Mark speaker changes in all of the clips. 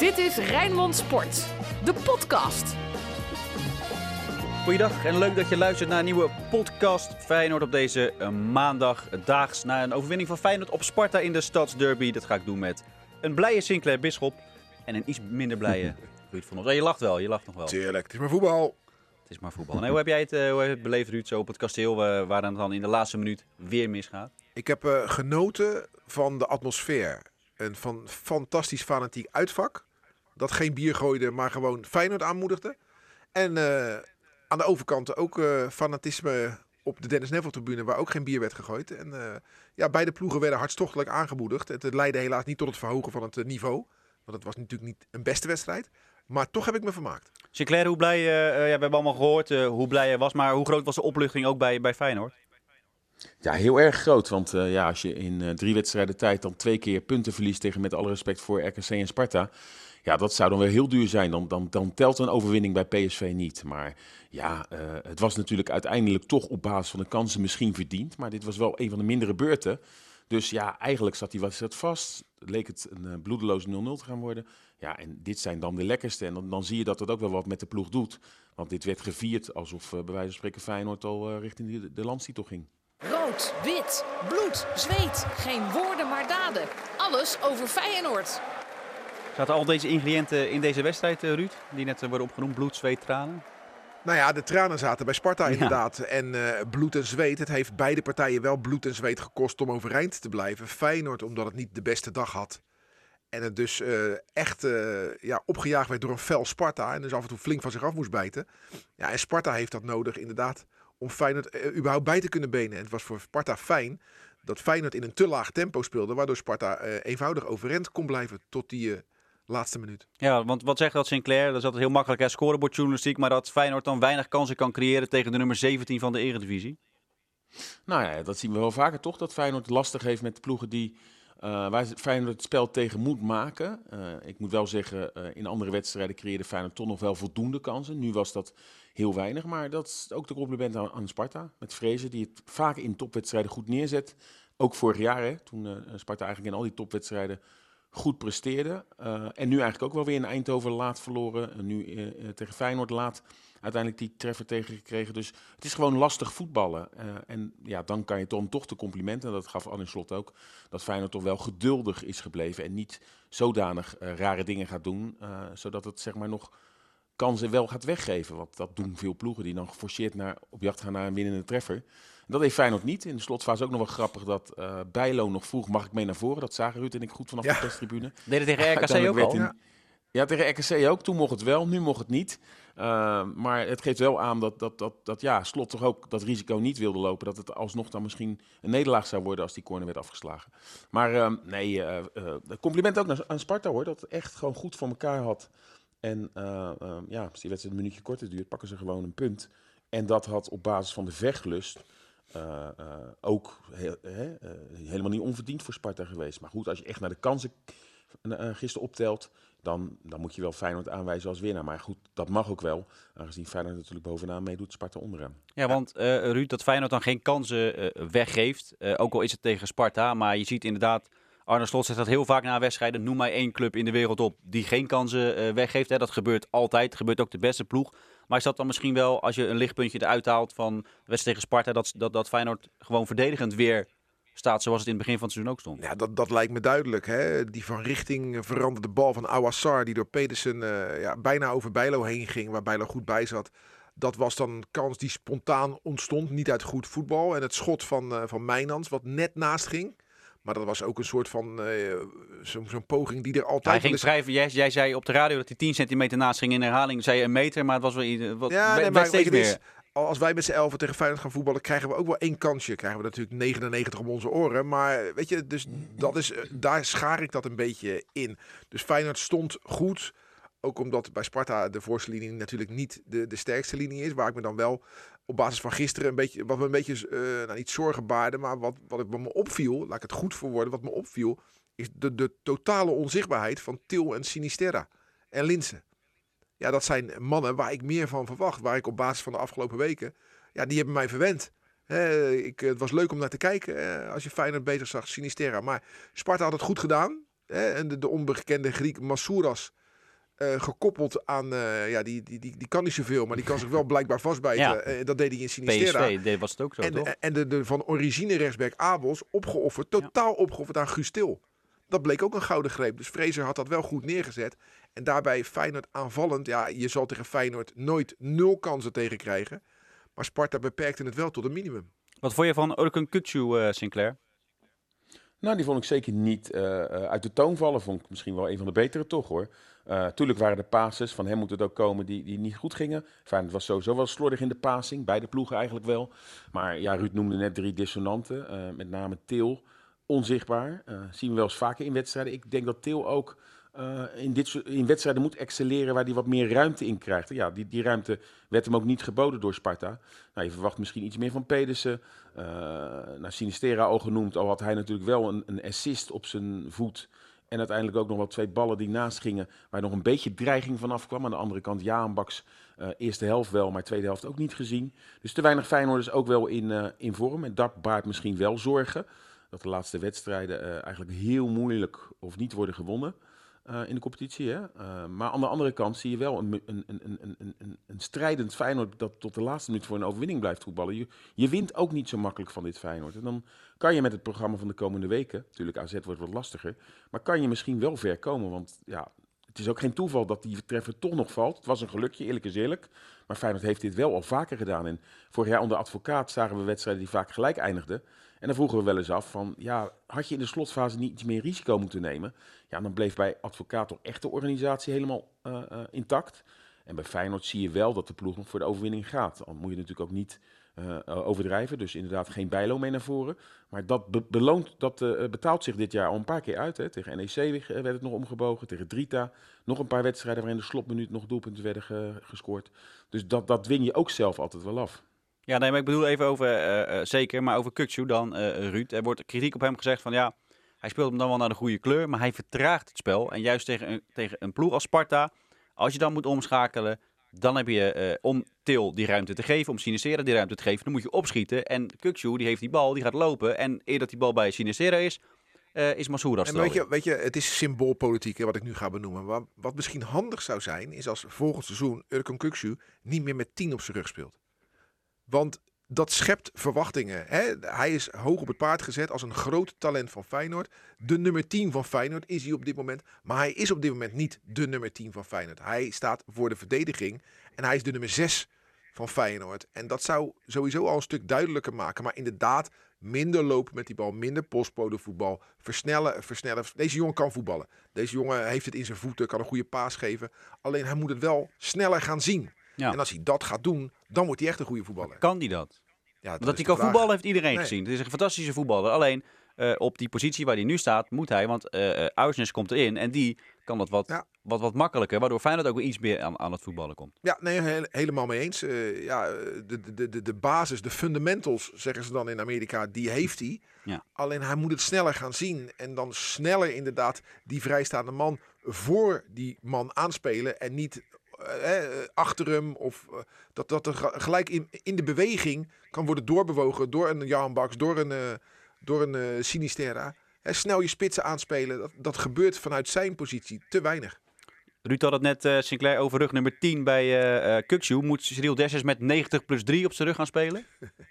Speaker 1: Dit is Rijnmond Sport, de podcast.
Speaker 2: Goeiedag en leuk dat je luistert naar een nieuwe podcast Feyenoord op deze eh, maandag. Daags na een overwinning van Feyenoord op Sparta in de Stadsderby. Dat ga ik doen met een blije Sinclair Bisschop en een iets minder blije Ruud van ons. Oh, je lacht wel, je lacht nog wel.
Speaker 3: Tuurlijk, het is maar voetbal.
Speaker 2: Het is maar voetbal. Nee, hoe heb jij het, uh, hoe heb je het beleefd Ruud, zo op het kasteel uh, waar het dan in de laatste minuut weer misgaat?
Speaker 3: Ik heb uh, genoten van de atmosfeer. En van fantastisch fanatiek uitvak. Dat geen bier gooide, maar gewoon Feyenoord aanmoedigde. En aan de overkant ook fanatisme op de Dennis Neville tribune, waar ook geen bier werd gegooid. En ja, beide ploegen werden hartstochtelijk aangemoedigd. Het leidde helaas niet tot het verhogen van het niveau. Want het was natuurlijk niet een beste wedstrijd. Maar toch heb ik me vermaakt.
Speaker 2: Sinclair, hoe blij, uh, ja, we hebben allemaal gehoord uh, hoe blij je was. Maar hoe groot was de opluchting ook bij, bij Feyenoord?
Speaker 4: Ja, heel erg groot. Want uh, ja, als je in drie wedstrijden tijd dan twee keer punten verliest tegen met alle respect voor RKC en Sparta. Ja, dat zou dan weer heel duur zijn. Dan, dan, dan telt een overwinning bij PSV niet. Maar ja, het was natuurlijk uiteindelijk toch op basis van de kansen misschien verdiend. Maar dit was wel een van de mindere beurten. Dus ja, eigenlijk zat die wedstrijd vast. Leek het een bloedeloze 0-0 te gaan worden. Ja, en dit zijn dan de lekkerste. En dan, zie je dat het ook wel wat met de ploeg doet. Want dit werd gevierd alsof uh, bij wijze van spreken Feyenoord al richting de, de landstitel ging.
Speaker 1: Rood, wit, bloed, zweet. Geen woorden maar daden. Alles over Feyenoord.
Speaker 2: Zaten al deze ingrediënten in deze wedstrijd, uh, Ruud? Die net worden opgenoemd. Bloed, zweet, tranen?
Speaker 3: Nou ja, de tranen zaten bij Sparta inderdaad. Ja. En uh, bloed en zweet. Het heeft beide partijen wel bloed en zweet gekost om overeind te blijven. Feyenoord omdat het niet de beste dag had. En het dus uh, echt uh, ja, opgejaagd werd door een fel Sparta. En dus af en toe flink van zich af moest bijten. Ja, en Sparta heeft dat nodig inderdaad om Feyenoord überhaupt bij te kunnen benen. En het was voor Sparta fijn dat Feyenoord in een te laag tempo speelde. Waardoor Sparta eenvoudig overeind kon blijven tot die laatste minuut.
Speaker 2: Ja, want wat zegt dat Sinclair? Dat is altijd heel makkelijk, hè, scorebordjournalistiek. Maar dat Feyenoord dan weinig kansen kan creëren tegen de nummer 17 van de eredivisie.
Speaker 4: Nou ja, dat zien we wel vaker toch. Dat Feyenoord lastig heeft met ploegen die... Uh, waar Feyenoord het spel tegen moet maken. Uh, ik moet wel zeggen, uh, in andere wedstrijden creëerde Feyenoord toch nog wel voldoende kansen. Nu was dat heel weinig, maar dat is ook de compliment aan, aan Sparta. Met Vrezen, die het vaak in topwedstrijden goed neerzet. Ook vorig jaar, hè, toen Sparta eigenlijk in al die topwedstrijden goed presteerde. en nu eigenlijk ook wel weer in Eindhoven laat verloren. nu tegen Feyenoord laat uiteindelijk die treffer tegengekregen. Dus het is gewoon lastig voetballen. En ja, dan kan je dan toch de complimenten, en dat gaf Anne Slot ook, dat Feyenoord toch wel geduldig is gebleven en niet zodanig rare dingen gaat doen, zodat het zeg maar nog kansen wel gaat weggeven. Want dat doen veel ploegen die dan geforceerd naar, op jacht gaan naar een winnende treffer. Dat heeft Feyenoord niet. In de slotfase ook nog wel grappig dat uh, Bijlo nog vroeg, mag ik mee naar voren? Dat zagen Ruud en ik goed vanaf ja. de perstribune.
Speaker 2: Deed het tegen RKC ook al?
Speaker 4: In, ja, tegen RKC ook. Toen mocht het wel, nu mocht het niet. Uh, maar het geeft wel aan dat, dat, dat, dat ja, Slot toch ook dat risico niet wilde lopen. Dat het alsnog dan misschien een nederlaag zou worden als die corner werd afgeslagen. Maar uh, nee, uh, compliment ook naar, aan Sparta hoor. Dat het echt gewoon goed voor elkaar had. En ja, als die wedstrijd een minuutje korter duurt, pakken ze gewoon een punt. En dat had op basis van de vechtlust ook he helemaal niet onverdiend voor Sparta geweest. Maar goed, als je echt naar de kansen gisteren optelt dan, dan moet je wel Feyenoord aanwijzen als winnaar. Maar goed, dat mag ook wel, aangezien Feyenoord natuurlijk bovenaan meedoet, Sparta onderaan.
Speaker 2: Ja, want Ruud, dat Feyenoord dan geen kansen weggeeft, ook al is het tegen Sparta, maar je ziet inderdaad, Arne Slot zegt dat heel vaak na wedstrijden, noem maar één club in de wereld op die geen kansen weggeeft. Hè. Dat gebeurt altijd, gebeurt ook de beste ploeg. Maar is dat dan misschien wel, als je een lichtpuntje eruit haalt van de wedstrijd tegen Sparta, dat, dat, dat Feyenoord gewoon verdedigend weer staat zoals het in het begin van het seizoen ook stond.
Speaker 3: Ja, dat, dat lijkt me duidelijk. Hè? Die van richting veranderde bal van Awassar, die door Pedersen uh, ja, bijna over Bijlo heen ging, waar Bijlo goed bij zat. Dat was dan een kans die spontaan ontstond, niet uit goed voetbal. En het schot van, uh, van Mijnans, wat net naast ging. Maar dat was ook een soort van uh, zo'n zo poging die er altijd.
Speaker 2: Hij ging schrijven. Jij, jij zei op de radio dat hij 10 centimeter naast ging in herhaling. Zei een meter, maar het was wel wat.
Speaker 3: Ja, nee, maar steeds meer. Is, als wij met z'n elfen tegen Feyenoord gaan voetballen, krijgen we ook wel één kansje. Krijgen we natuurlijk 99 om onze oren. Maar weet je, dus dat is, daar schaar ik dat een beetje in. Dus Feyenoord stond goed. Ook omdat bij Sparta de voorste linie natuurlijk niet de, de sterkste linie is. Waar ik me dan wel op basis van gisteren een beetje, wat me een beetje, uh, nou niet zorgen baarde. Maar wat, wat, wat me opviel, laat ik het goed verwoorden. Wat me opviel, is de, de totale onzichtbaarheid van Til en Sinisterra. En Linsen. Ja, dat zijn mannen waar ik meer van verwacht. Waar ik op basis van de afgelopen weken, ja, die hebben mij verwend. Ik, het was leuk om naar te kijken als je Feyenoord bezig zag, Sinisterra. Maar Sparta had het goed gedaan. en de, de onbekende Griek Massouras eh, gekoppeld aan, eh, ja, die, die, die, die kan niet zoveel, maar die kan zich wel blijkbaar vastbijten.
Speaker 2: Ja.
Speaker 3: Eh, dat deed hij in Sinistera.
Speaker 2: PSV deed- was het ook zo,
Speaker 3: En,
Speaker 2: toch?
Speaker 3: de, en de, de van origine rechtsback Abels opgeofferd, totaal opgeofferd aan Guus Til. Dat bleek ook een gouden greep. Dus Fraser had dat wel goed neergezet. En daarbij Feyenoord aanvallend. Ja, je zal tegen Feyenoord nooit nul kansen tegen krijgen. Maar Sparta beperkte het wel tot een minimum.
Speaker 2: Wat vond je van Orkun eh, Sinclair?
Speaker 4: Nou, die vond ik zeker niet eh, eh, uit de toon vallen. Vond ik misschien wel een van de betere toch hoor. Eh tuurlijk waren er passes, van hem moet het ook komen, die, die niet goed gingen. Feyenoord was sowieso wel slordig in de passing, beide ploegen eigenlijk wel. Maar ja, Ruud noemde net drie dissonanten, eh, met name Til, onzichtbaar. Eh, zien we wel eens vaker in wedstrijden. Ik denk dat Til ook in, dit in wedstrijden moet excelleren waar hij wat meer ruimte in krijgt. Ja, die, die ruimte werd hem ook niet geboden door Sparta. Nou, je verwacht misschien iets meer van Pedersen. Nou, Sinistera al genoemd, al had hij natuurlijk wel een, een assist op zijn voet. En uiteindelijk ook nog wel twee ballen die naast gingen, waar nog een beetje dreiging vanaf kwam. Aan de andere kant, Jaan Baks, eh, eerste helft wel, maar tweede helft ook niet gezien. Dus te weinig Feyenoorders ook wel in, eh, in vorm. En dat baart misschien wel zorgen. Dat de laatste wedstrijden eh, eigenlijk heel moeilijk of niet worden gewonnen eh, in de competitie. Hè? Eh, maar aan de andere kant zie je wel een, een, een, een, strijdend Feyenoord dat tot de laatste minuut voor een overwinning blijft voetballen. Je, je wint ook niet zo makkelijk van dit Feyenoord. En dan kan je met het programma van de komende weken, natuurlijk AZ wordt wat lastiger, maar kan je misschien wel ver komen. Want ja, het is ook geen toeval dat die treffer toch nog valt. Het was een gelukje, eerlijk is eerlijk. Maar Feyenoord heeft dit wel al vaker gedaan. En vorig jaar onder advocaat zagen we wedstrijden die vaak gelijk eindigden. En dan vroegen we wel eens af van, ja, had je in de slotfase niet iets meer risico moeten nemen? Ja, dan bleef bij advocaat toch echt de organisatie helemaal eh, eh, intact. En bij Feyenoord zie je wel dat de ploeg nog voor de overwinning gaat. Dan moet je natuurlijk ook niet eh, overdrijven. Dus inderdaad geen bijlo mee naar voren. Maar dat, be- beloont, dat betaalt zich dit jaar al een paar keer uit. Hè. Tegen NEC werd het nog omgebogen. Tegen Drita nog een paar wedstrijden waarin de slotminuut nog doelpunten werden ge- gescoord. Dus dat, dat win je ook zelf altijd wel af.
Speaker 2: Ja, nee, maar ik bedoel even over, eh, eh, zeker, maar over Kukcu dan, eh, Ruud. Er wordt kritiek op hem gezegd van, ja, hij speelt hem dan wel naar de goede kleur, maar hij vertraagt het spel. En juist tegen een, tegen een ploeg als Sparta, als je dan moet omschakelen, dan heb je om Til die ruimte te geven, om Sinistera die ruimte te geven, dan moet je opschieten. En Kukcu, die heeft die bal, die gaat lopen. En eer dat die bal bij Sinistera is, is Masouras
Speaker 3: En weet je, weet je, het is symboolpolitiek hè, wat ik nu ga benoemen. Maar wat misschien handig zou zijn, is als volgend seizoen Urkan Kuksu niet meer met 10 op zijn rug speelt. Want dat schept verwachtingen. Hè? Hij is hoog op het paard gezet als een groot talent van Feyenoord. De nummer 10 van Feyenoord is hij op dit moment. Maar hij is op dit moment niet de nummer 10 van Feyenoord. Hij staat voor de verdediging en hij is de nummer 6 van Feyenoord. En dat zou sowieso al een stuk duidelijker maken. Maar inderdaad, minder lopen met die bal, minder postbode voetbal, versnellen, versnellen. Deze jongen kan voetballen. Deze jongen heeft het in zijn voeten, kan een goede paas geven. Alleen hij moet het wel sneller gaan zien.
Speaker 2: Ja.
Speaker 3: En als hij dat gaat doen, dan wordt hij echt een goede voetballer.
Speaker 2: Kan die dat?
Speaker 3: Ja,
Speaker 2: Want dat hij kan
Speaker 3: vraag.
Speaker 2: voetballen heeft iedereen
Speaker 3: Nee.
Speaker 2: gezien. Het is een fantastische voetballer. Alleen eh, op die positie waar hij nu staat, moet hij. Want Aursnes komt erin en die kan dat wat,
Speaker 3: Ja.
Speaker 2: wat, wat makkelijker. Waardoor Feyenoord ook weer iets meer aan, aan het voetballen komt.
Speaker 3: Ja, nee, he- helemaal mee eens. Ja, de, de, de, de basis, de fundamentals, zeggen ze dan in Amerika, die heeft hij.
Speaker 2: Ja.
Speaker 3: Alleen hij moet het sneller gaan zien. En dan sneller inderdaad die vrijstaande man voor die man aanspelen. En niet eh, eh, achter hem. Of eh, dat, dat er ge- gelijk in, in de beweging kan worden doorbewogen door een Jan Baks, door een, eh, door een eh, Sinisterra. Hè, snel je spitsen aanspelen. Dat, dat gebeurt vanuit zijn positie te weinig.
Speaker 2: Ruud had het net, eh, Sinclair, over rug nummer 10 bij eh eh Kukçu. Moet Cyril Dessers met 90 plus 3 op zijn rug gaan spelen?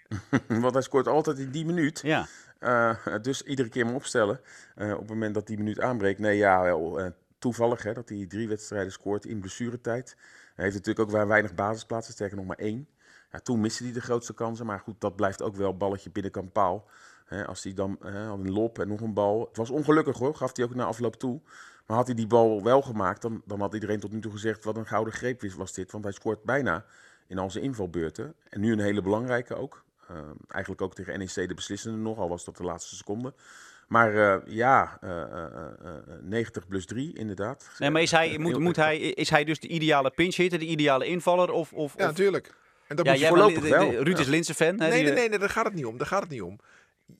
Speaker 4: Want hij scoort altijd in die minuut.
Speaker 2: Ja.
Speaker 4: Eh, dus iedere keer maar opstellen. eh, op het moment dat die minuut aanbreekt. Nee, ja, wel eh, toevallig hè, dat hij drie wedstrijden scoort in blessuretijd. Hij heeft natuurlijk ook weinig basisplaatsen, sterker nog maar één. Ja, toen miste hij de grootste kansen. Maar goed, dat blijft ook wel balletje binnenkant paal. Als hij dan had een lop en nog een bal. Het was ongelukkig hoor, gaf hij ook na afloop toe. Maar had hij die bal wel gemaakt, dan, dan had iedereen tot nu toe gezegd... wat een gouden greep was dit. Want hij scoort bijna in al zijn invalbeurten. En nu een hele belangrijke ook. Uh, eigenlijk ook tegen NEC de beslissende nog, al was dat de laatste seconde. Maar uh, ja, uh, 90 plus 3 inderdaad.
Speaker 2: Nee, maar is hij, moet, moet hij, is hij dus de ideale pinch-hitter, de ideale invaller? Of, of,
Speaker 3: Ja, natuurlijk. En dat
Speaker 2: Ja,
Speaker 3: moet je voorlopig
Speaker 2: de-
Speaker 3: wel.
Speaker 2: de- Ruud
Speaker 3: Ja.
Speaker 2: is Linse-fan. hè,
Speaker 3: Nee,
Speaker 2: die,
Speaker 3: nee,
Speaker 2: eh,
Speaker 3: nee, nee, daar gaat het niet om. Daar gaat het niet om.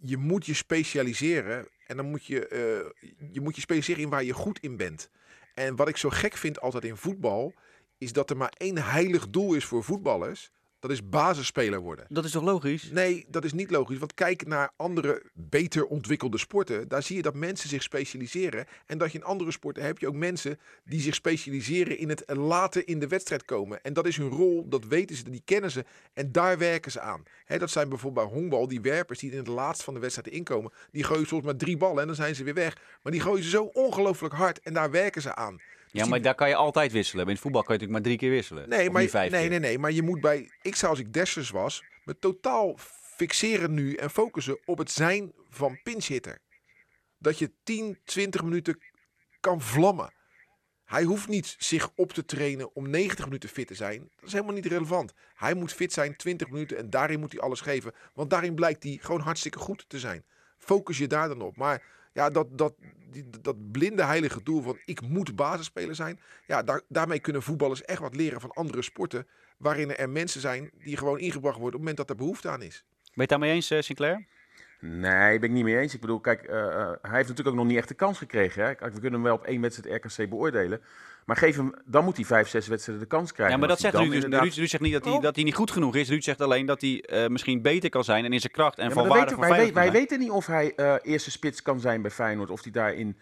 Speaker 3: Je moet je specialiseren en dan moet je, eh, je moet je specialiseren in waar je goed in bent. En wat ik zo gek vind altijd in voetbal, is dat er maar één heilig doel is voor voetballers. Dat is basisspeler worden.
Speaker 2: Dat is toch logisch?
Speaker 3: Nee, dat is niet logisch. Want kijk naar andere beter ontwikkelde sporten. Daar zie je dat mensen zich specialiseren. En dat je in andere sporten heb je ook mensen die zich specialiseren in het later in de wedstrijd komen. En dat is hun rol, dat weten ze, die kennen ze. En daar werken ze aan. Dat zijn bijvoorbeeld bij honkbal die werpers die in het laatst van de wedstrijd inkomen. Die gooien soms maar drie ballen en dan zijn ze weer weg. Maar die gooien ze zo ongelooflijk hard en daar werken ze aan.
Speaker 2: Ja, maar daar kan je altijd wisselen. In het voetbal kan je natuurlijk maar drie keer wisselen.
Speaker 3: Nee, maar,
Speaker 2: vijf
Speaker 3: nee,
Speaker 2: keer.
Speaker 3: nee, nee, maar je moet bij. Ik zou als ik Dessers was, me totaal fixeren nu en focussen op het zijn van pinchhitter. Dat je 10, 20 minuten kan vlammen. Hij hoeft niet zich op te trainen om 90 minuten fit te zijn. Dat is helemaal niet relevant. Hij moet fit zijn 20 minuten en daarin moet hij alles geven. Want daarin blijkt hij gewoon hartstikke goed te zijn. Focus je daar dan op. Maar ja, dat, dat, dat blinde heilige doel van ik moet basisspeler zijn. Ja, daar, daarmee kunnen voetballers echt wat leren van andere sporten. Waarin er mensen zijn die gewoon ingebracht worden op het moment dat er behoefte aan is.
Speaker 2: Ben je het daarmee eens, eh, Sinclair?
Speaker 4: Nee, ben ik niet mee eens. Ik bedoel, kijk, eh, eh, hij heeft natuurlijk ook nog niet echt de kans gekregen. Hè? Kijk, we kunnen hem wel op één wedstrijd RKC beoordelen. Maar geef hem, dan moet hij vijf, zes wedstrijden de kans krijgen.
Speaker 2: Ja, maar dat zegt Ruud. Dus,
Speaker 4: inderdaad-
Speaker 2: Ruud, Ruud zegt niet dat hij,
Speaker 3: Oh.
Speaker 2: dat hij niet goed genoeg is. Ruud zegt alleen dat hij eh, misschien beter kan zijn en in zijn kracht en
Speaker 4: Ja,
Speaker 2: van waarde voor
Speaker 4: wij,
Speaker 2: Feyenoord
Speaker 4: wij weten niet of hij eh, eerste spits kan zijn bij Feyenoord. Of hij daarin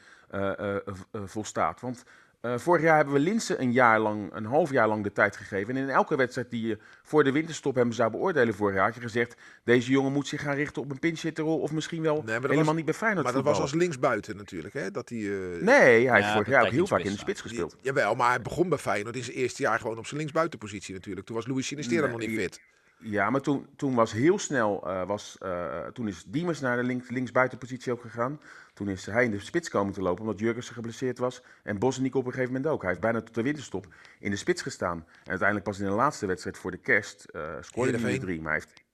Speaker 4: volstaat. Want eh, vorig jaar hebben we Linsen een jaar lang, een half jaar lang de tijd gegeven. En in elke wedstrijd die je voor de winterstop hem zou beoordelen vorig jaar, had je gezegd: deze jongen moet zich gaan richten op een pinchhitterrol. Of misschien wel
Speaker 3: Nee,
Speaker 4: helemaal
Speaker 3: was-
Speaker 4: niet bij Feyenoord.
Speaker 3: Maar dat was als linksbuiten natuurlijk. Hè? Dat hij, eh,
Speaker 4: Nee, hij heeft
Speaker 2: Ja,
Speaker 4: vorig jaar ook heel vaak in de
Speaker 2: spits
Speaker 4: gespeeld.
Speaker 3: Jawel, maar hij begon bij Feyenoord in zijn eerste jaar gewoon op zijn linksbuitenpositie natuurlijk. Toen was Louis Sinistera
Speaker 4: Nee,
Speaker 3: nog niet
Speaker 4: je-
Speaker 3: fit.
Speaker 4: Ja, maar toen, toen was heel snel, eh, was, eh, toen is Diemers naar de links, linksbuitenpositie ook gegaan. Toen is hij in de spits komen te lopen, omdat Jurgensen geblesseerd was. En Bosniek op een gegeven moment ook. Hij heeft bijna tot de winterstop in de spits gestaan. En uiteindelijk pas in de laatste wedstrijd voor de kerst eh scoorde hij drie. Maar hij heeft,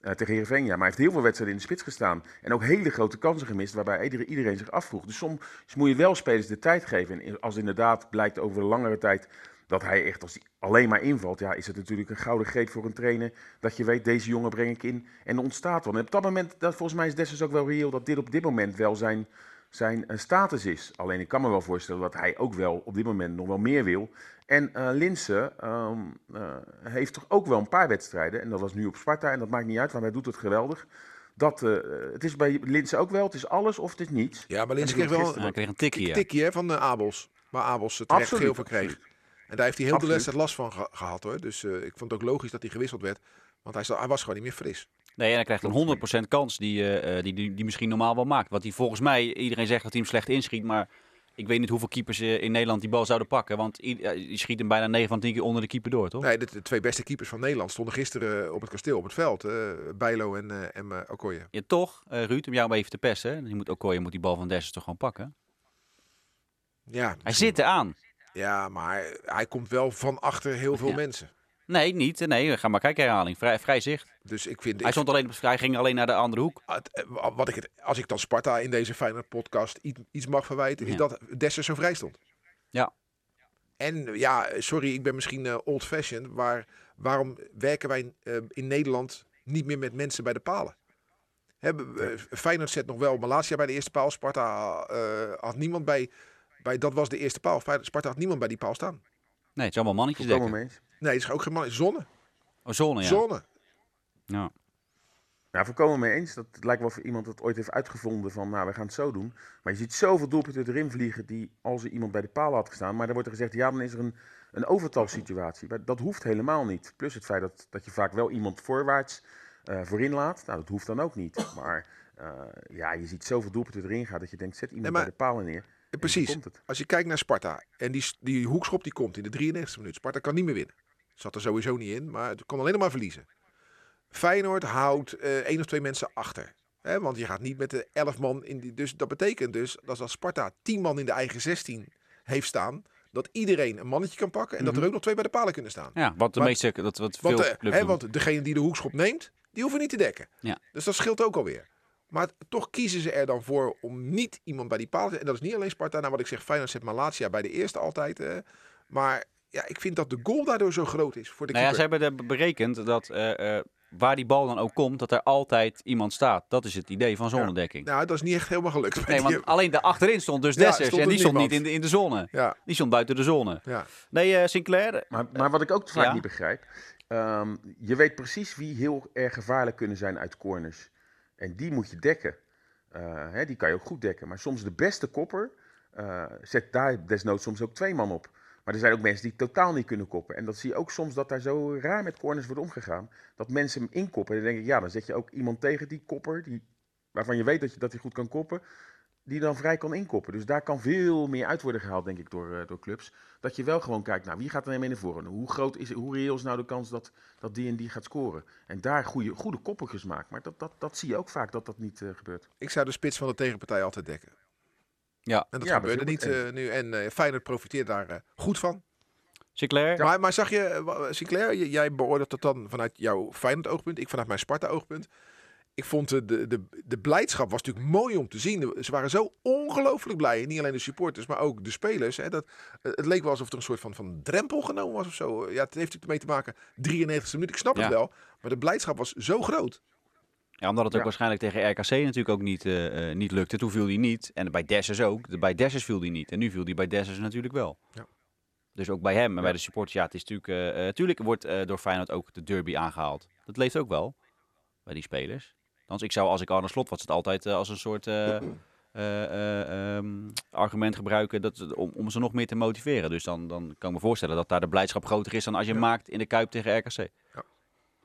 Speaker 4: eh, tegen Heerenveen, ja. Maar hij heeft heel veel wedstrijden in de spits gestaan. En ook hele grote kansen gemist, waarbij iedereen, iedereen zich afvroeg. Dus soms moet je wel spelers de tijd geven. En als inderdaad blijkt over langere tijd dat hij echt, als hij alleen maar invalt, ja, is het natuurlijk een gouden greep voor een trainer. Dat je weet, deze jongen breng ik in en ontstaat wel. En op dat moment, dat, volgens mij is Dessers ook wel reëel dat dit op dit moment wel zijn, zijn eh, status is. Alleen ik kan me wel voorstellen dat hij ook wel op dit moment nog wel meer wil. En eh Linse ehm, eh, heeft toch ook wel een paar wedstrijden. En dat was nu op Sparta en dat maakt niet uit, want hij doet het geweldig. Dat, eh, het is bij Linse ook wel, het is alles of het is niets.
Speaker 3: Ja, maar Linse kreeg wel
Speaker 2: kreeg een tikje.
Speaker 3: hè, van de Abels. Waar Abels het terecht
Speaker 4: Absoluut,
Speaker 3: geel voor kreeg. En daar heeft hij heel de wedstrijd last van ge- gehad hoor. Dus eh, ik vond het ook logisch dat hij gewisseld werd. Want hij, hij was gewoon niet meer fris.
Speaker 2: Nee, en hij krijgt een 100% kans die, eh, eh, die, die, die misschien normaal wel maakt. Want die volgens mij, iedereen zegt dat hij hem slecht inschiet, maar ik weet niet hoeveel keepers in Nederland die bal zouden pakken. Want die schiet hem bijna 9 van 10 keer onder de keeper door, toch?
Speaker 3: Nee, de, de twee beste keepers van Nederland stonden gisteren op het kasteel op het veld. eh Bijlo en, en Okoye.
Speaker 2: Ja, toch, Ruud, om jou maar even te pesten. hè. Je moet Okoye moet die bal van Dessers toch gewoon pakken?
Speaker 3: Ja,
Speaker 2: Hij zit eraan.
Speaker 3: Ja, maar hij komt wel van achter heel veel
Speaker 2: Ja.
Speaker 3: mensen.
Speaker 2: Nee, niet. Nee, ga maar kijken herhaling. Vrij, vrij zicht.
Speaker 3: Dus ik vind...
Speaker 2: Hij
Speaker 3: ik-
Speaker 2: stond alleen, op- hij ging alleen naar de andere hoek.
Speaker 3: het- eh, wat ik het, als ik dan Sparta in deze fijne podcast iets, iets mag verwijten, is dat Dessers zo vrij stond.
Speaker 2: Ja.
Speaker 3: En ja, sorry, ik ben misschien eh, old-fashioned, maar waarom werken wij eh, in Nederland niet meer met mensen bij de palen? Hebben, eh, Feyenoord zet nog wel Malasia bij de eerste paal. Sparta had niemand bij, bij, dat was de eerste paal. Feyenoord- Sparta had niemand bij die paal staan.
Speaker 2: Nee, het is allemaal mannetjes
Speaker 4: Volkomen
Speaker 2: dekken.
Speaker 4: mee eens.
Speaker 3: Nee, het is ook geen man. Zonne.
Speaker 2: Oh, zone, ja.
Speaker 3: Zonne.
Speaker 2: ja.
Speaker 4: Ja, volkomen mee eens. Dat het lijkt wel of iemand het ooit heeft uitgevonden van, nou, we gaan het zo doen. Maar je ziet zoveel doelpunten erin vliegen die als er iemand bij de paal had gestaan. Maar dan wordt er gezegd, ja, dan is er een, een overtalsituatie. Maar dat hoeft helemaal niet. Plus het feit dat, dat je vaak wel iemand voorwaarts eh, voorin laat. Nou, dat hoeft dan ook niet. Maar eh, ja, je ziet zoveel doelpunten erin gaan dat je denkt, zet iemand
Speaker 3: Nee, maar-
Speaker 4: bij de palen neer.
Speaker 3: Precies. Als je kijkt naar Sparta en die, die hoekschop die komt in de 93 minuut. Sparta kan niet meer winnen. Zat er sowieso niet in, maar het kon alleen nog maar verliezen. Feyenoord houdt eh één of twee mensen achter. Hè, want je gaat niet met de 11 man in die. Dus dat betekent dus dat als Sparta 10 man in de eigen 16 heeft staan, dat iedereen een mannetje kan pakken en dat er ook nog twee bij de palen kunnen staan.
Speaker 2: Ja, wat de
Speaker 3: Maar-
Speaker 2: meeste, dat wat
Speaker 3: Want,
Speaker 2: veel
Speaker 3: eh,
Speaker 2: clubs
Speaker 3: hè, want degene die de hoekschop neemt, die hoeven niet te dekken.
Speaker 2: Ja.
Speaker 3: Dus dat scheelt ook alweer. Maar toch kiezen ze er dan voor om niet iemand bij die paal te En dat is niet alleen Sparta. Nou, wat ik zeg, Feyenoord zet Malatia bij de eerste altijd. eh, maar ja, ik vind dat de goal daardoor zo groot is voor de
Speaker 2: Nou ja,
Speaker 3: keeper.
Speaker 2: ze hebben er berekend dat eh, eh, waar die bal dan ook komt, dat er altijd iemand staat. Dat is het idee van zonnedekking.
Speaker 3: Nou, dat is niet echt helemaal gelukt.
Speaker 2: Nee,
Speaker 3: die-
Speaker 2: want alleen daar achterin stond dus
Speaker 3: Ja,
Speaker 2: Dessers
Speaker 3: stond
Speaker 2: en die stond niet in de, in de zone.
Speaker 3: Ja,
Speaker 2: Die stond buiten de zone.
Speaker 3: ja.
Speaker 2: Nee, eh, Sinclair,
Speaker 4: Maar, maar wat ik ook vaak
Speaker 2: Ja.
Speaker 4: niet begrijp. Ehm, je weet precies wie heel erg gevaarlijk kunnen zijn uit corners. En die moet je dekken. Eh, hè, die kan je ook goed dekken. Maar soms de beste kopper uh, zet daar desnoods soms ook twee man op. Maar er zijn ook mensen die totaal niet kunnen koppen. En dat zie je ook soms dat daar zo raar met corners wordt omgegaan. Dat mensen hem inkoppen. En dan denk ik, ja, dan zet je ook iemand tegen die kopper. Die, waarvan je weet dat, je, dat hij goed kan koppen die dan vrij kan inkoppen. Dus daar kan veel meer uit worden gehaald, denk ik, door, uh, door clubs. Dat je wel gewoon kijkt, nou, wie gaat er mee naar voren? Hoe groot is, hoe reëel is nou de kans dat, dat die en die gaat scoren? En daar goede, goede koppeltjes maakt. Maar dat, dat, dat zie je ook vaak, dat dat niet uh, gebeurt.
Speaker 3: Ik zou de spits van de tegenpartij altijd dekken.
Speaker 2: Ja.
Speaker 3: En dat
Speaker 4: Ja,
Speaker 3: gebeurde niet eh, nu. En eh Feyenoord profiteert daar eh, goed van.
Speaker 2: Sinclair?
Speaker 3: Maar, maar zag je, eh, Sinclair, jij beoordeelt dat dan vanuit jouw Feyenoord oogpunt. Ik vanuit mijn Sparta oogpunt. Ik vond de, de, de, de blijdschap was natuurlijk mooi om te zien. Ze waren zo ongelooflijk blij. Niet alleen de supporters, maar ook de spelers. Hè, dat, het leek wel alsof er een soort van, van drempel genomen was of zo. Ja, het heeft natuurlijk mee te maken. 93 minuut, ik snap
Speaker 2: Ja.
Speaker 3: het wel. Maar de blijdschap was zo groot.
Speaker 2: Ja, omdat het ook
Speaker 4: Ja.
Speaker 2: waarschijnlijk tegen RKC natuurlijk ook niet, eh, eh, niet lukte. Toen viel hij niet. En bij Dessers ook. Bij Dessers viel hij niet. En nu viel hij bij Dessers natuurlijk wel.
Speaker 3: Ja.
Speaker 2: Dus ook bij hem en
Speaker 4: Ja.
Speaker 2: bij de supporters. Ja, het is natuurlijk... eh, eh, natuurlijk wordt eh, door Feyenoord ook de derby aangehaald. Dat leeft ook wel. Bij die spelers. Althans, ik zou als ik Arne Slot was het altijd eh, als een soort... eh, eh, eh, ehm, argument gebruiken dat, om, om ze nog meer te motiveren. Dus dan, dan kan ik me voorstellen dat daar de blijdschap groter is dan als je
Speaker 3: Ja.
Speaker 2: maakt in de Kuip tegen RKC.
Speaker 3: Ja.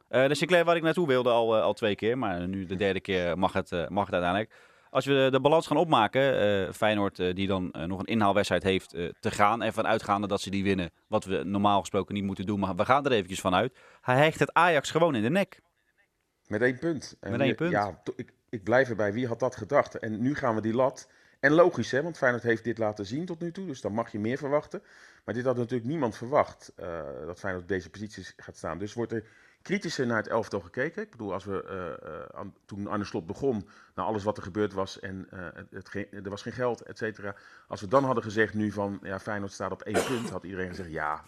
Speaker 2: Eh de Sinclair waar ik naartoe wilde al, al twee keer, maar nu de derde keer mag het, mag het uiteindelijk. Als we de, de balans gaan opmaken, Feyenoord die dan nog een inhaalwedstrijd heeft te gaan. Ervan uitgaande dat ze die winnen, wat we normaal gesproken niet moeten doen. Maar we gaan er eventjes van uit. Hij hecht het Ajax gewoon in de nek.
Speaker 4: Met één punt. En
Speaker 2: Met één
Speaker 4: je-
Speaker 2: punt.
Speaker 4: Ja, ik, ik blijf erbij. Wie had dat gedacht? En nu gaan we die lat. En logisch, hè, want Feyenoord heeft dit laten zien tot nu toe. Dus dan mag je meer verwachten. Maar dit had natuurlijk niemand verwacht. eh, dat Feyenoord op deze posities gaat staan. Dus wordt er kritischer naar het elftal gekeken. Ik bedoel, als we, eh, eh, aan- toen Arne Slot begon, naar alles wat er gebeurd was en het, het geen- er was geen geld, et cetera. Als we dan hadden gezegd nu van, ja, Feyenoord staat op één punt, had iedereen gezegd, ja,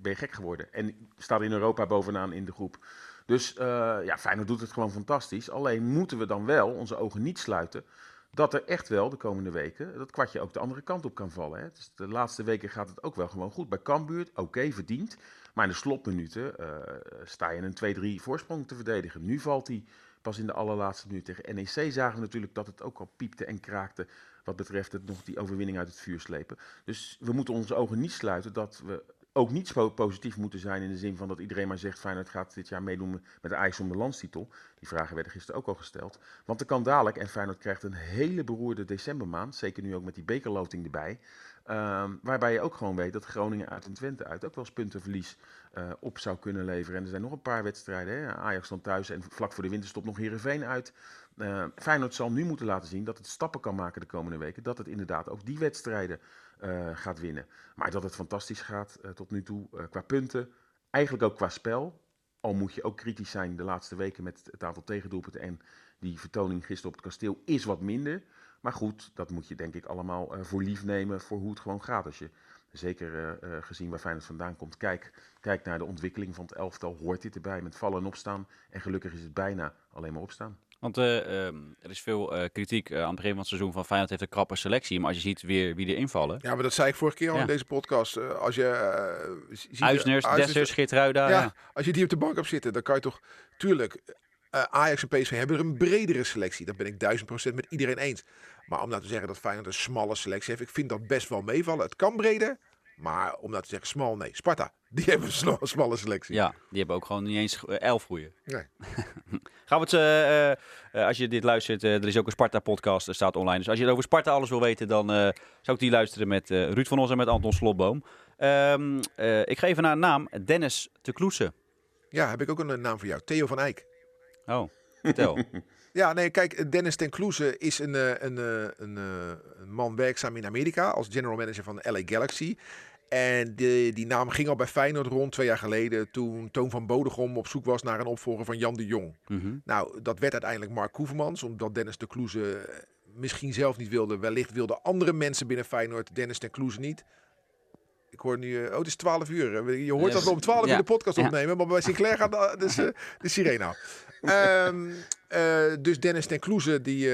Speaker 4: ben je gek geworden. En staat in Europa bovenaan in de groep. Dus eh, ja, Feyenoord doet het gewoon fantastisch. Alleen moeten we dan wel onze ogen niet sluiten dat er echt wel de komende weken dat kwartje ook de andere kant op kan vallen. Hè. Dus de laatste weken gaat het ook wel gewoon goed. Bij Cambuur, oké, verdiend. Maar in de slotminuten eh, sta je een 2-3 voorsprong te verdedigen. Nu valt hij pas in de allerlaatste minuut. Tegen NEC zagen we natuurlijk dat het ook al piepte en kraakte wat betreft het nog die overwinning uit het vuur slepen. Dus we moeten onze ogen niet sluiten dat we ook niet zo positief moeten zijn in de zin van dat iedereen maar zegt Feyenoord gaat dit jaar meedoen met de Ajax om. Die vragen werden gisteren ook al gesteld. Want er kan dadelijk, en Feyenoord krijgt een hele beroerde decembermaand, zeker nu ook met die bekerloting erbij, ehm, waarbij je ook gewoon weet dat Groningen uit en Twente uit ook wel eens puntenverlies eh, op zou kunnen leveren. En er zijn nog een paar wedstrijden, hè. Ajax dan thuis en vlak voor de winterstop nog Heerenveen uit. Eh, Feyenoord zal nu moeten laten zien dat het stappen kan maken de komende weken, dat het inderdaad ook die wedstrijden eh, gaat winnen. Maar dat het fantastisch gaat eh, tot nu toe qua punten, eigenlijk ook qua spel. Al moet je ook kritisch zijn de laatste weken met het aantal tegendoelpunten. En die vertoning gisteren op het kasteel is wat minder. Maar goed, dat moet je denk ik allemaal voor lief nemen voor hoe het gewoon gaat. Als je zeker gezien waar Feyenoord vandaan komt, kijk, kijk naar de ontwikkeling van het elftal. Hoort dit erbij met vallen en opstaan. En gelukkig is het bijna alleen maar opstaan.
Speaker 2: Want eh, ehm, er is veel eh, kritiek eh, aan het begin van het seizoen van Feyenoord heeft een krappe selectie. Maar als je ziet weer wie er invallen.
Speaker 3: Ja, maar dat zei ik vorige keer al
Speaker 2: Ja.
Speaker 3: in deze podcast. Als je ziet...
Speaker 2: Uisners, Dessers, Geertruida.
Speaker 3: Ja,
Speaker 2: Ja.
Speaker 3: als je die op de bank hebt zitten, dan kan je toch... Tuurlijk, Ajax en PSV hebben er een bredere selectie. Dat ben ik duizend procent met iedereen eens. Maar om nou te zeggen dat Feyenoord een smalle selectie heeft, ik vind dat best wel meevallen. Het kan breder, maar om nou te zeggen smal, nee. Sparta, die hebben een sma- smalle selectie.
Speaker 2: Ja, die hebben ook gewoon niet eens eh, elf goeie.
Speaker 3: Nee.
Speaker 2: Gaan we het, eh, eh, als je dit luistert, er is ook een Sparta-podcast, er staat online. Dus als je over Sparta alles wil weten, dan zou ik die luisteren met Ruud van Os en met Anton Slotboom. Ehm, eh, ik ga even naar naam, Dennis te Kloesen.
Speaker 3: Ja, heb ik ook een naam voor jou. Theo van Eyck.
Speaker 2: Oh, vertel.
Speaker 3: Ja, nee, kijk, Dennis ten Kloeze is een, een, een, een man werkzaam in Amerika als general manager van LA Galaxy. En die, die naam ging al bij Feyenoord rond twee jaar geleden toen Toon van Bodegom op zoek was naar een opvolger van Jan de Jong.
Speaker 2: Mhm.
Speaker 3: Nou, dat werd uiteindelijk Mark Koevermans, omdat Dennis de Kloeze eh, misschien zelf niet wilde. Wellicht wilden andere mensen binnen Feyenoord Dennis ten Kloeze niet. Ik hoor nu, eh, oh het is 12 uur. Je hoort dat we om 12
Speaker 2: ja.
Speaker 3: uur de podcast opnemen, maar bij Sinclair gaat de, dus, eh, de sirene af. Ehm, eh, dus Dennis ten Kloeze, die,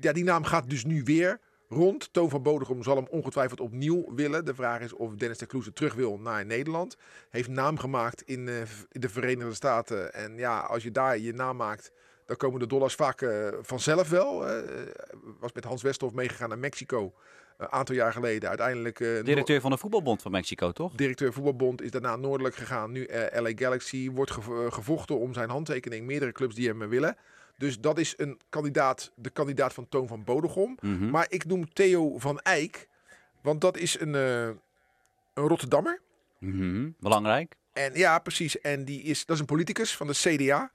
Speaker 3: ja, die naam gaat dus nu weer rond. Toon van Bodegom zal hem ongetwijfeld opnieuw willen. De vraag is of Dennis de Kloeze terug wil naar Nederland. Heeft naam gemaakt in, eh, in de Verenigde Staten. En ja, als je daar je naam maakt, dan komen de dollars vaak eh, vanzelf wel. Eh, was met Hans Westhoff meegegaan naar Mexico. Een aantal jaar geleden. Uiteindelijk.
Speaker 2: Directeur van de voetbalbond van Mexico, toch?
Speaker 3: directeur voetbalbond is daarna noordelijk gegaan. Nu LA Galaxy wordt gev- gevochten om zijn handtekening. Meerdere clubs die hem willen. Dus dat is een kandidaat, de kandidaat van Toon van Bodegom.
Speaker 2: Mhm.
Speaker 3: Maar ik noem Theo van Eyck. Want dat is een, eh, een Rotterdammer.
Speaker 2: Mhm. Belangrijk.
Speaker 3: En ja, precies. En die is, dat is een politicus van de CDA.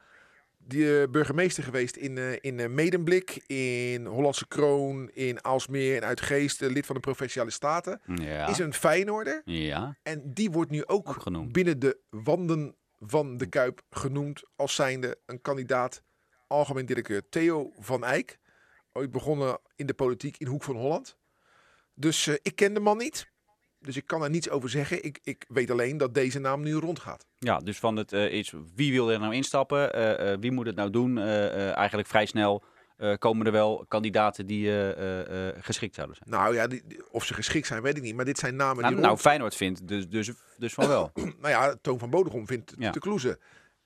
Speaker 3: Die eh, burgemeester geweest in, eh, in Medemblik, in Hollandse Kroon, in Aalsmeer en Uitgeest. eh, lid van de Provinciale Staten.
Speaker 2: Ja.
Speaker 3: Is een Feyenoorder.
Speaker 2: Ja.
Speaker 3: En die wordt nu ook binnen de wanden van de Kuip genoemd als zijnde een kandidaat algemeen directeur. Theo van Eyck, ooit begonnen in de politiek in Hoek van Holland. Dus eh, ik ken de man niet. Dus ik kan er niets over zeggen. Ik, ik weet alleen dat deze naam nu rondgaat.
Speaker 2: Ja, dus van het eh, is wie wil er nou instappen? Eh, wie moet het nou doen? Eigenlijk vrij snel komen er wel kandidaten die geschikt zouden zijn.
Speaker 3: Nou ja, die- of ze geschikt zijn, weet ik niet. Maar dit zijn namen
Speaker 2: Nou,
Speaker 3: die
Speaker 2: nou,
Speaker 3: rond-
Speaker 2: Feyenoord vindt dus, dus, dus van wel.
Speaker 3: nou ja, Toon van Bodegom vindt
Speaker 2: Ja.
Speaker 3: te kloezen.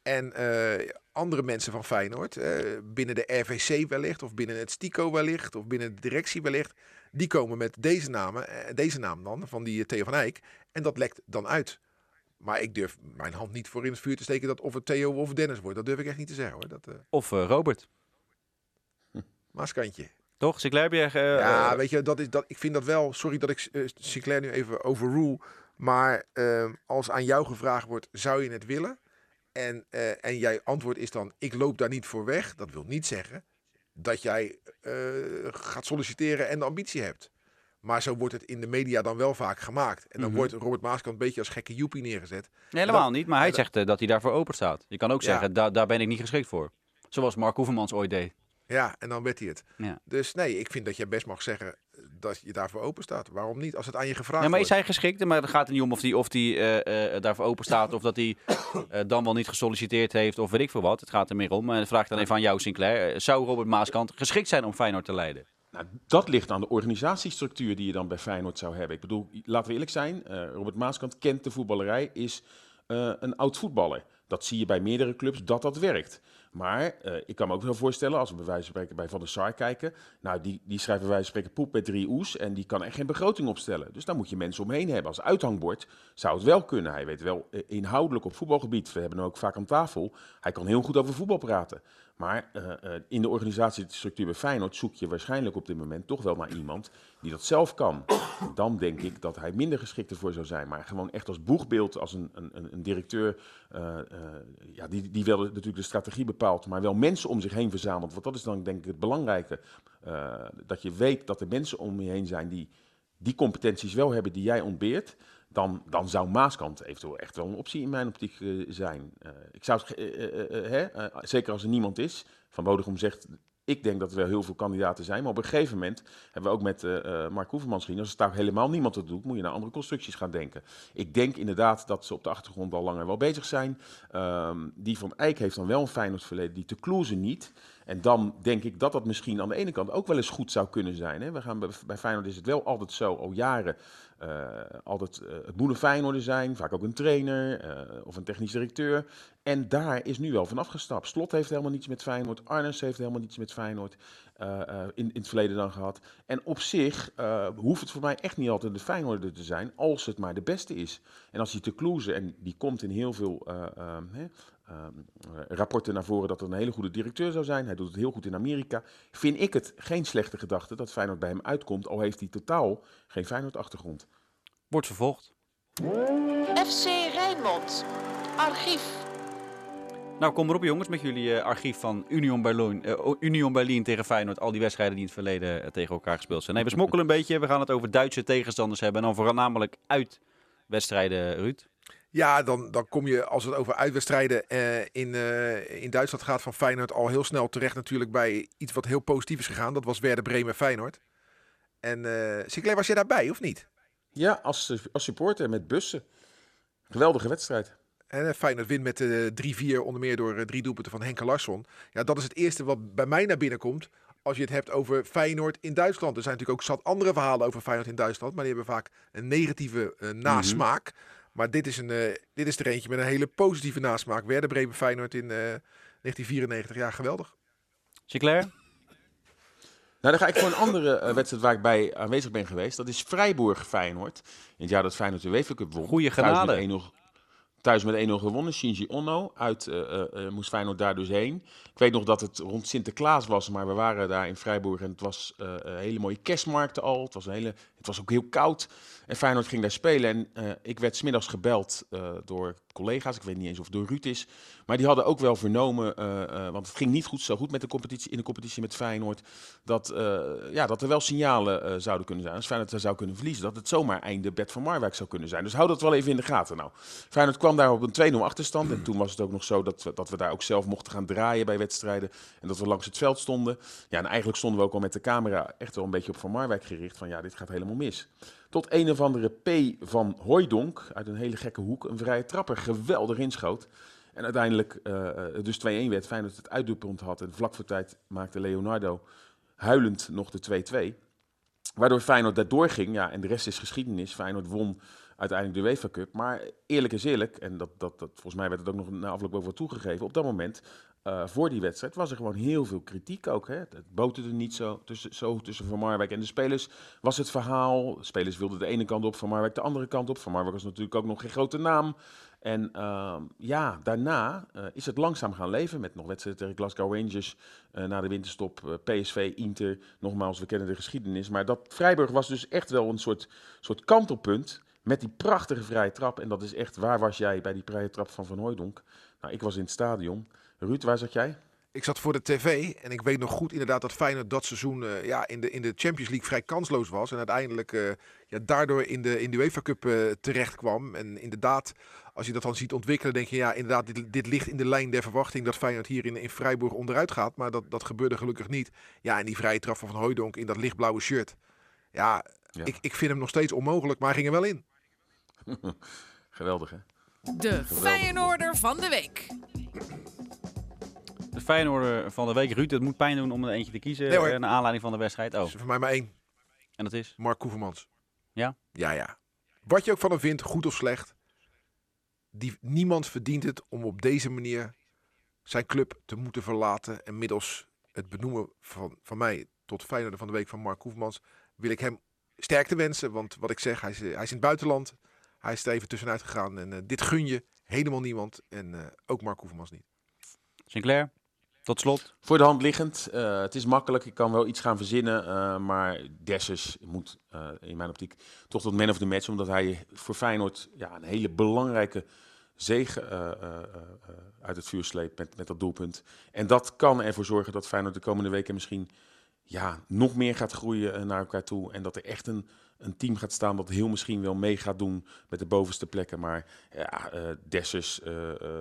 Speaker 3: En eh, andere mensen van Feyenoord, eh, binnen de RVC wellicht, of binnen het STICO wellicht, of binnen de directie wellicht, die komen met deze namen, eh, deze naam dan, van die Theo van Eyck. En dat lekt dan uit. Maar ik durf mijn hand niet voor in het vuur te steken dat of het Theo of Dennis wordt. Dat durf ik echt niet te zeggen hoor. Dat
Speaker 2: Of Robert,
Speaker 3: maaskantje.
Speaker 2: toch? Sinclair heb je...
Speaker 3: Ja, weet je, dat is, dat, ik vind dat wel. Sorry dat ik Sinclair nu even overrule. Maar eh, als aan jou gevraagd wordt, zou je het willen? En, eh, en jij antwoord is dan, ik loop daar niet voor weg. Dat wil niet zeggen dat jij eh, gaat solliciteren en de ambitie hebt. Maar zo wordt het in de media dan wel vaak gemaakt. En dan
Speaker 2: Mhm.
Speaker 3: wordt Robert Maaskant een beetje als gekke joepie neergezet.
Speaker 2: nee, helemaal niet, maar hij zegt eh, dat hij daarvoor open staat. Je kan ook
Speaker 3: Ja.
Speaker 2: zeggen, daar daar ben ik niet geschikt voor. Zoals Mark Hoevermans ooit deed.
Speaker 3: Ja, en dan werd hij het.
Speaker 2: Ja.
Speaker 3: Dus nee, ik vind dat je best mag zeggen dat je daarvoor open staat. Waarom niet? Als het aan je gevraagd
Speaker 2: Ja, maar is
Speaker 3: wordt.
Speaker 2: hij geschikt? Maar het gaat er niet om of hij of die, eh, eh, daarvoor open staat of dat hij eh, dan wel niet gesolliciteerd heeft of weet ik veel wat. Het gaat er meer om. En de vraag dan even aan jou, Sinclair. Eh, zou Robert Maaskant geschikt zijn om Feyenoord te leiden?
Speaker 4: Nou, dat ligt aan de organisatiestructuur die je dan bij Feyenoord zou hebben. Ik bedoel, laten we eerlijk zijn, eh, Robert Maaskant kent de voetballerij, is eh, een oud voetballer. Dat zie je bij meerdere clubs, dat dat werkt. Maar eh, ik kan me ook wel voorstellen, als we bij wijze van spreken bij Van der Sar kijken, nou, die, die schrijft bij wijze van spreken poep met drie oes en die kan echt geen begroting opstellen. Dus daar moet je mensen omheen hebben. Als uithangbord zou het wel kunnen. Hij weet wel eh, inhoudelijk op voetbalgebied, we hebben hem ook vaak aan tafel, hij kan heel goed over voetbal praten. Maar eh, eh, in de organisatiestructuur bij Feyenoord zoek je waarschijnlijk op dit moment toch wel naar iemand die dat zelf kan. Dan denk ik dat hij minder geschikt ervoor zou zijn. Maar gewoon echt als boegbeeld, als een, een, een- directeur, eh, ja, die, die wel natuurlijk de strategie bepaalt, maar wel mensen om zich heen verzamelt. Want dat is dan denk ik het belangrijke. dat je weet dat er mensen om je heen zijn die die competenties wel hebben die jij ontbeert. Dan, dan zou Maaskant eventueel echt wel een optie in mijn optiek eh, zijn. Eh, ik zou eh, zeker als er niemand is. Van Bodegom zegt, ik denk dat er wel heel veel kandidaten zijn. Maar op een gegeven moment hebben we ook met eh, eh, Mark Hoevermans gezien. Als er daar helemaal niemand het doet, moet je naar andere constructies gaan denken. Ik denk inderdaad dat ze op de achtergrond al langer wel bezig zijn. Ehm, die van Eyck heeft dan wel een Feyenoord verleden, die te Kloeze niet. En dan denk ik dat dat misschien aan de ene kant ook wel eens goed zou kunnen zijn. Hè. We gaan bij, bij Feyenoord is het wel altijd zo, al jaren, eh, altijd het moet een Feyenoorder zijn. Vaak ook een trainer of een technisch directeur. En daar is nu wel van afgestapt. Slot heeft helemaal niets met Feyenoord. Arnes heeft helemaal niets met Feyenoord eh, eh, in, in het verleden dan gehad. En op zich eh, hoeft het voor mij echt niet altijd de Feyenoorder te zijn, als het maar de beste is. En als hij te Kloeze, en die komt in heel veel eh, eh, hè, ehm, eh, rapporten naar voren dat er een hele goede directeur zou zijn. Hij doet het heel goed in Amerika. Vind ik het geen slechte gedachte dat Feyenoord bij hem uitkomt, al heeft hij totaal geen Feyenoord-achtergrond.
Speaker 2: Wordt vervolgd.
Speaker 1: FC Rijnmond. Archief.
Speaker 2: Nou, kom erop jongens met jullie eh, archief van Union Berlin, eh, Union Berlin tegen Feyenoord. Al die wedstrijden die in het verleden eh, tegen elkaar gespeeld zijn. Nee, we smokkelen een beetje. We gaan het over Duitse tegenstanders hebben. En dan voornamelijk uit wedstrijden, Ruud.
Speaker 3: Ja, dan, dan kom je als het over uitwedstrijden eh, in, eh, in Duitsland gaat van Feyenoord al heel snel terecht natuurlijk bij iets wat heel positief is gegaan. Dat was Werder Bremen Feyenoord. En eh Sinclair, was je daarbij of niet?
Speaker 4: Ja, als, als supporter met bussen. Geweldige wedstrijd.
Speaker 3: En eh, Feyenoord wint met eh 3-4, onder meer door eh, drie doelpunten van Henke Larsson. Ja, dat is het eerste wat bij mij naar binnen komt als je het hebt over Feyenoord in Duitsland. Er zijn natuurlijk ook zat andere verhalen over Feyenoord in Duitsland. Maar die hebben vaak een negatieve uh, nasmaak. Maar dit is, een, uh, dit is er eentje met een hele positieve nasmaak. Werder Bremen Feyenoord in 1994. Ja, geweldig.
Speaker 2: Sinclair?
Speaker 4: Nou, dan ga ik voor een andere uh, wedstrijd waar ik bij aanwezig ben geweest. Dat is Freiburg Feyenoord. In het jaar dat Feyenoord de UEFA Cup won.
Speaker 2: Goeie genade.
Speaker 4: Thuis met 1-0 gewonnen. Shinji Onno. Uit uh, moest Feyenoord daar dus heen. Ik weet nog dat het rond Sinterklaas was. Maar we waren daar in Freiburg. En het was een hele mooie kerstmarkt al. Het was, een hele, het was ook heel koud. En Feyenoord ging daar spelen. En ik werd smiddags gebeld door collega's. Ik weet niet eens of het door Ruud is. Maar die hadden ook wel vernomen, uh, want het ging niet goed, zo goed met de competitie, in de competitie met Feyenoord, dat, ja, dat er wel signalen zouden kunnen zijn. Als Feyenoord zou kunnen verliezen, dat het zomaar einde Bert van Marwijk zou kunnen zijn. Dus hou dat wel even in de gaten. Nou, Feyenoord kwam daar op een 2-0 achterstand. En toen was het ook nog zo dat we, dat we daar ook zelf mochten gaan draaien bij wedstrijden. En dat we langs het veld stonden. Ja, en eigenlijk stonden we ook al met de camera echt wel een beetje op Van Marwijk gericht. Van ja, dit gaat helemaal mis. Tot een of andere P van Hooidonk uit een hele gekke hoek een vrije trapper geweldig inschoot. En uiteindelijk uh, dus 2-1 werd. Dat het uitdoelpunt had. En vlak voor tijd maakte Leonardo huilend nog de 2-2. Waardoor Feyenoord daardoor ging. Ja, en de rest is geschiedenis. Feyenoord won uiteindelijk de UEFA Cup. Maar eerlijk is eerlijk, en dat, dat, dat, volgens mij werd het ook nog na afloop toegegeven. Op dat moment uh, voor die wedstrijd was er gewoon heel veel kritiek ook. Hè? Het boterde niet zo tussen, zo tussen Van Marwijk en de spelers. Was het verhaal. De spelers wilden de ene kant op, Van Marwijk de andere kant op. Van Marwijk was natuurlijk ook nog geen grote naam. En uh, ja, daarna uh, is het langzaam gaan leven met nog wedstrijden tegen Glasgow Rangers uh, na de winterstop, PSV, Inter. Nogmaals, we kennen de geschiedenis. Maar dat Vrijburg was dus echt wel een soort, soort kantelpunt met die prachtige vrije trap. En dat is echt, waar was jij bij die vrije trap van Van Hooijdonk? Nou, ik was in het stadion. Ruud, waar zat jij?
Speaker 3: Ik zat voor de tv en ik weet nog goed inderdaad dat Feyenoord dat seizoen uh, ja, in, de, in de Champions League vrij kansloos was. En uiteindelijk uh, ja, daardoor in de, in de UEFA Cup uh, terecht kwam. En inderdaad, als je dat dan ziet ontwikkelen, denk je ja, inderdaad, dit, dit ligt in de lijn der verwachting dat Feyenoord hier in, in Freiburg onderuit gaat. Maar dat, dat gebeurde gelukkig niet. Ja, en die vrije trap van Hooijdonk in dat lichtblauwe shirt. Ja, ja. Ik, ik vind hem nog steeds onmogelijk, maar hij ging er wel in.
Speaker 4: Geweldig hè?
Speaker 1: De Feyenoorder van de week.
Speaker 2: De Feyenoorder van de week. Ruud, het moet pijn doen om er eentje te kiezen nee, naar aanleiding van de wedstrijd. Oh.
Speaker 3: Is voor mij maar één.
Speaker 2: En dat is?
Speaker 3: Mark Koevermans.
Speaker 2: Ja?
Speaker 3: Ja, ja. Wat je ook van hem vindt, goed of slecht. Die, niemand verdient het om op deze manier zijn club te moeten verlaten. En middels het benoemen van, van mij tot Feyenoorder van de week van Mark Koevermans wil ik hem sterkte wensen. Want wat ik zeg, hij is, hij is in het buitenland. Hij is er even tussenuit gegaan. En uh, dit gun je helemaal niemand. En uh, ook Mark Koevermans niet.
Speaker 2: Sinclair? Tot slot.
Speaker 4: Voor de hand liggend. Uh, het is makkelijk. Ik kan wel iets gaan verzinnen. Uh, maar Dessers moet uh, in mijn optiek toch tot man of the match. Omdat hij voor Feyenoord ja, een hele belangrijke zege uit het vuur sleept met, met dat doelpunt. En dat kan ervoor zorgen dat Feyenoord de komende weken misschien ja, nog meer gaat groeien naar elkaar toe. En dat er echt een, een team gaat staan dat heel misschien wel mee gaat doen met de bovenste plekken. Maar ja, uh, Dessers, uh, uh,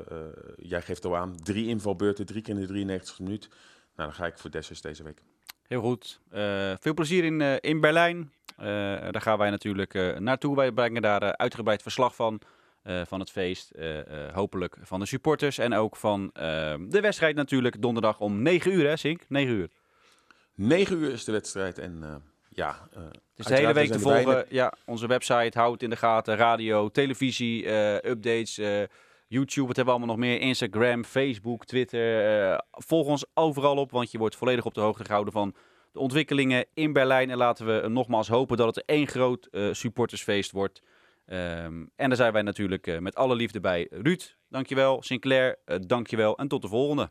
Speaker 4: jij geeft al aan, drie invalbeurten, drie keer in de 93 minuut. Nou, dan ga ik voor Dessers deze week.
Speaker 2: Heel goed. veel plezier in, in Berlijn. daar gaan wij natuurlijk naartoe. Wij brengen daar uitgebreid verslag van. van het feest, hopelijk van de supporters en ook van de wedstrijd natuurlijk. Donderdag om 9 uur hè Sink? 9 uur.
Speaker 4: 9 uur is de wedstrijd en ja,
Speaker 2: uh, dus de hele week te volgen. Ja, onze website houdt in de gaten. Radio, televisie, uh, updates, uh, YouTube. Wat hebben we allemaal nog meer? Instagram, Facebook, Twitter. volg ons overal op, want je wordt volledig op de hoogte gehouden van de ontwikkelingen in Berlijn. En laten we nogmaals hopen dat het één groot supportersfeest wordt. Um, en daar zijn wij natuurlijk met alle liefde bij. Ruud, dankjewel. Sinclair, dankjewel. En tot de volgende.